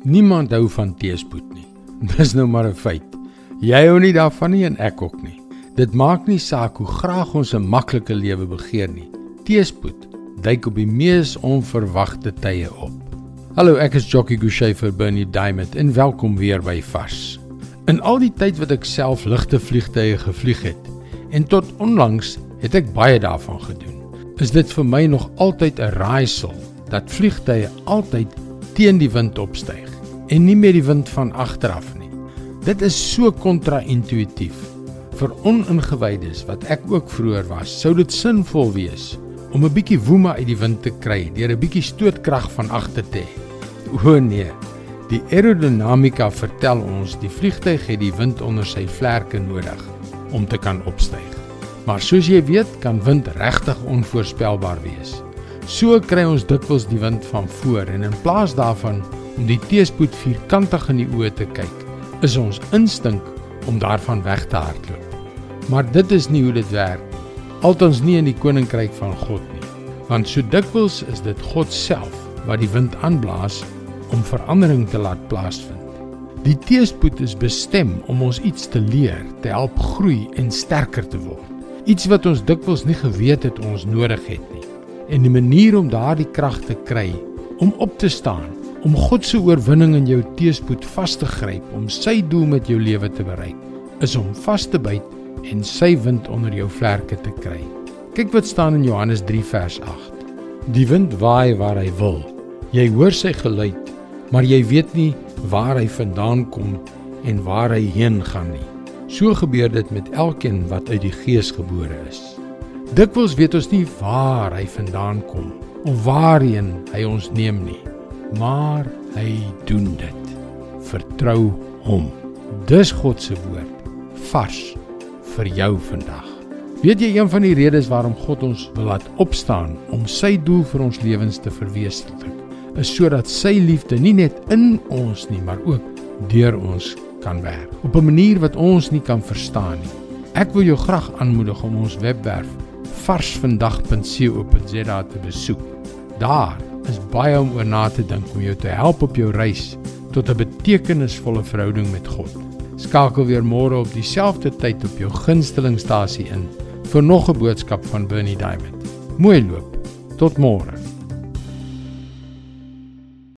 Niemand hou van teespoed nie. Dis nou maar 'n feit. Jy hou nie daarvan nie en ek ook nie. Dit maak nie saak hoe graag ons 'n maklike lewe begeer nie. Teespoed duik op die mees onverwagte tye op. Hallo, ek is Jockey Gouchee vir Bernie Diamond en welkom weer by Vars. In al die tyd wat ek self ligte vliegtye gevlieg het en tot onlangs het ek baie daarvan gedoen. Is dit vir my nog altyd 'n raaisel dat vliegtye altyd teen die wind opstyg en nie meer die wind van agteraf nie. Dit is so kontra-intuïtief. Vir oningewydes wat ek ook vroeër was, sou dit sinvol wees om 'n bietjie woema uit die wind te kry deur 'n bietjie stootkrag van agter te hê. O nee, die aerodinamika vertel ons die vliegtyg het die wind onder sy vlerke nodig om te kan opstyg. Maar soos jy weet, kan wind regtig onvoorspelbaar wees. So kry ons dikwels die wind van voor en in plaas daarvan om die teespoed vierkantig in die oë te kyk, is ons instink om daarvan weg te hardloop. Maar dit is nie hoe dit werk althans nie in die koninkryk van God nie. Want so dikwels is dit God self wat die wind aanblaas om verandering te laat plaasvind. Die teespoed is bestem om ons iets te leer, te help groei en sterker te word. Iets wat ons dikwels nie geweet het ons nodig het nie. En die manier om daardie krag te kry om op te staan om God se oorwinning in jou teëspoed vas te gryp om sy doel met jou lewe te bereik, is om vas te byt en sy wind onder jou vlerke te kry. Kyk wat staan in Johannes 3 vers 8. Die wind waai waar hy wil. Jy hoor sy geluid, maar jy weet nie waar hy vandaan kom en waar hy heen gaan nie. So gebeur dit met elkeen wat uit die Gees gebore is. Dikwels weet ons nie waar hy vandaan kom of waarheen hy ons neem nie maar hy doen dit. Vertrou hom. Dis God se woord vars vir jou vandag. Weet jy een van die redes waarom God ons wil laat opstaan om sy doel vir ons lewens te verwesenlik, is sodat sy liefde nie net in ons nie, maar ook deur ons kan werk op 'n manier wat ons nie kan verstaan nie. Ek wil jou graag aanmoedig om ons webwerf varsvandag.co.za te besoek. Daar is baie om oor na te dink om jou te help op jou reis tot 'n betekenisvolle verhouding met God. Skakel weer môre op dieselfde tyd op jou gunstelingstasie in vir nog 'n boodskap van Bernie Diamond. Mooi loop. Tot môre.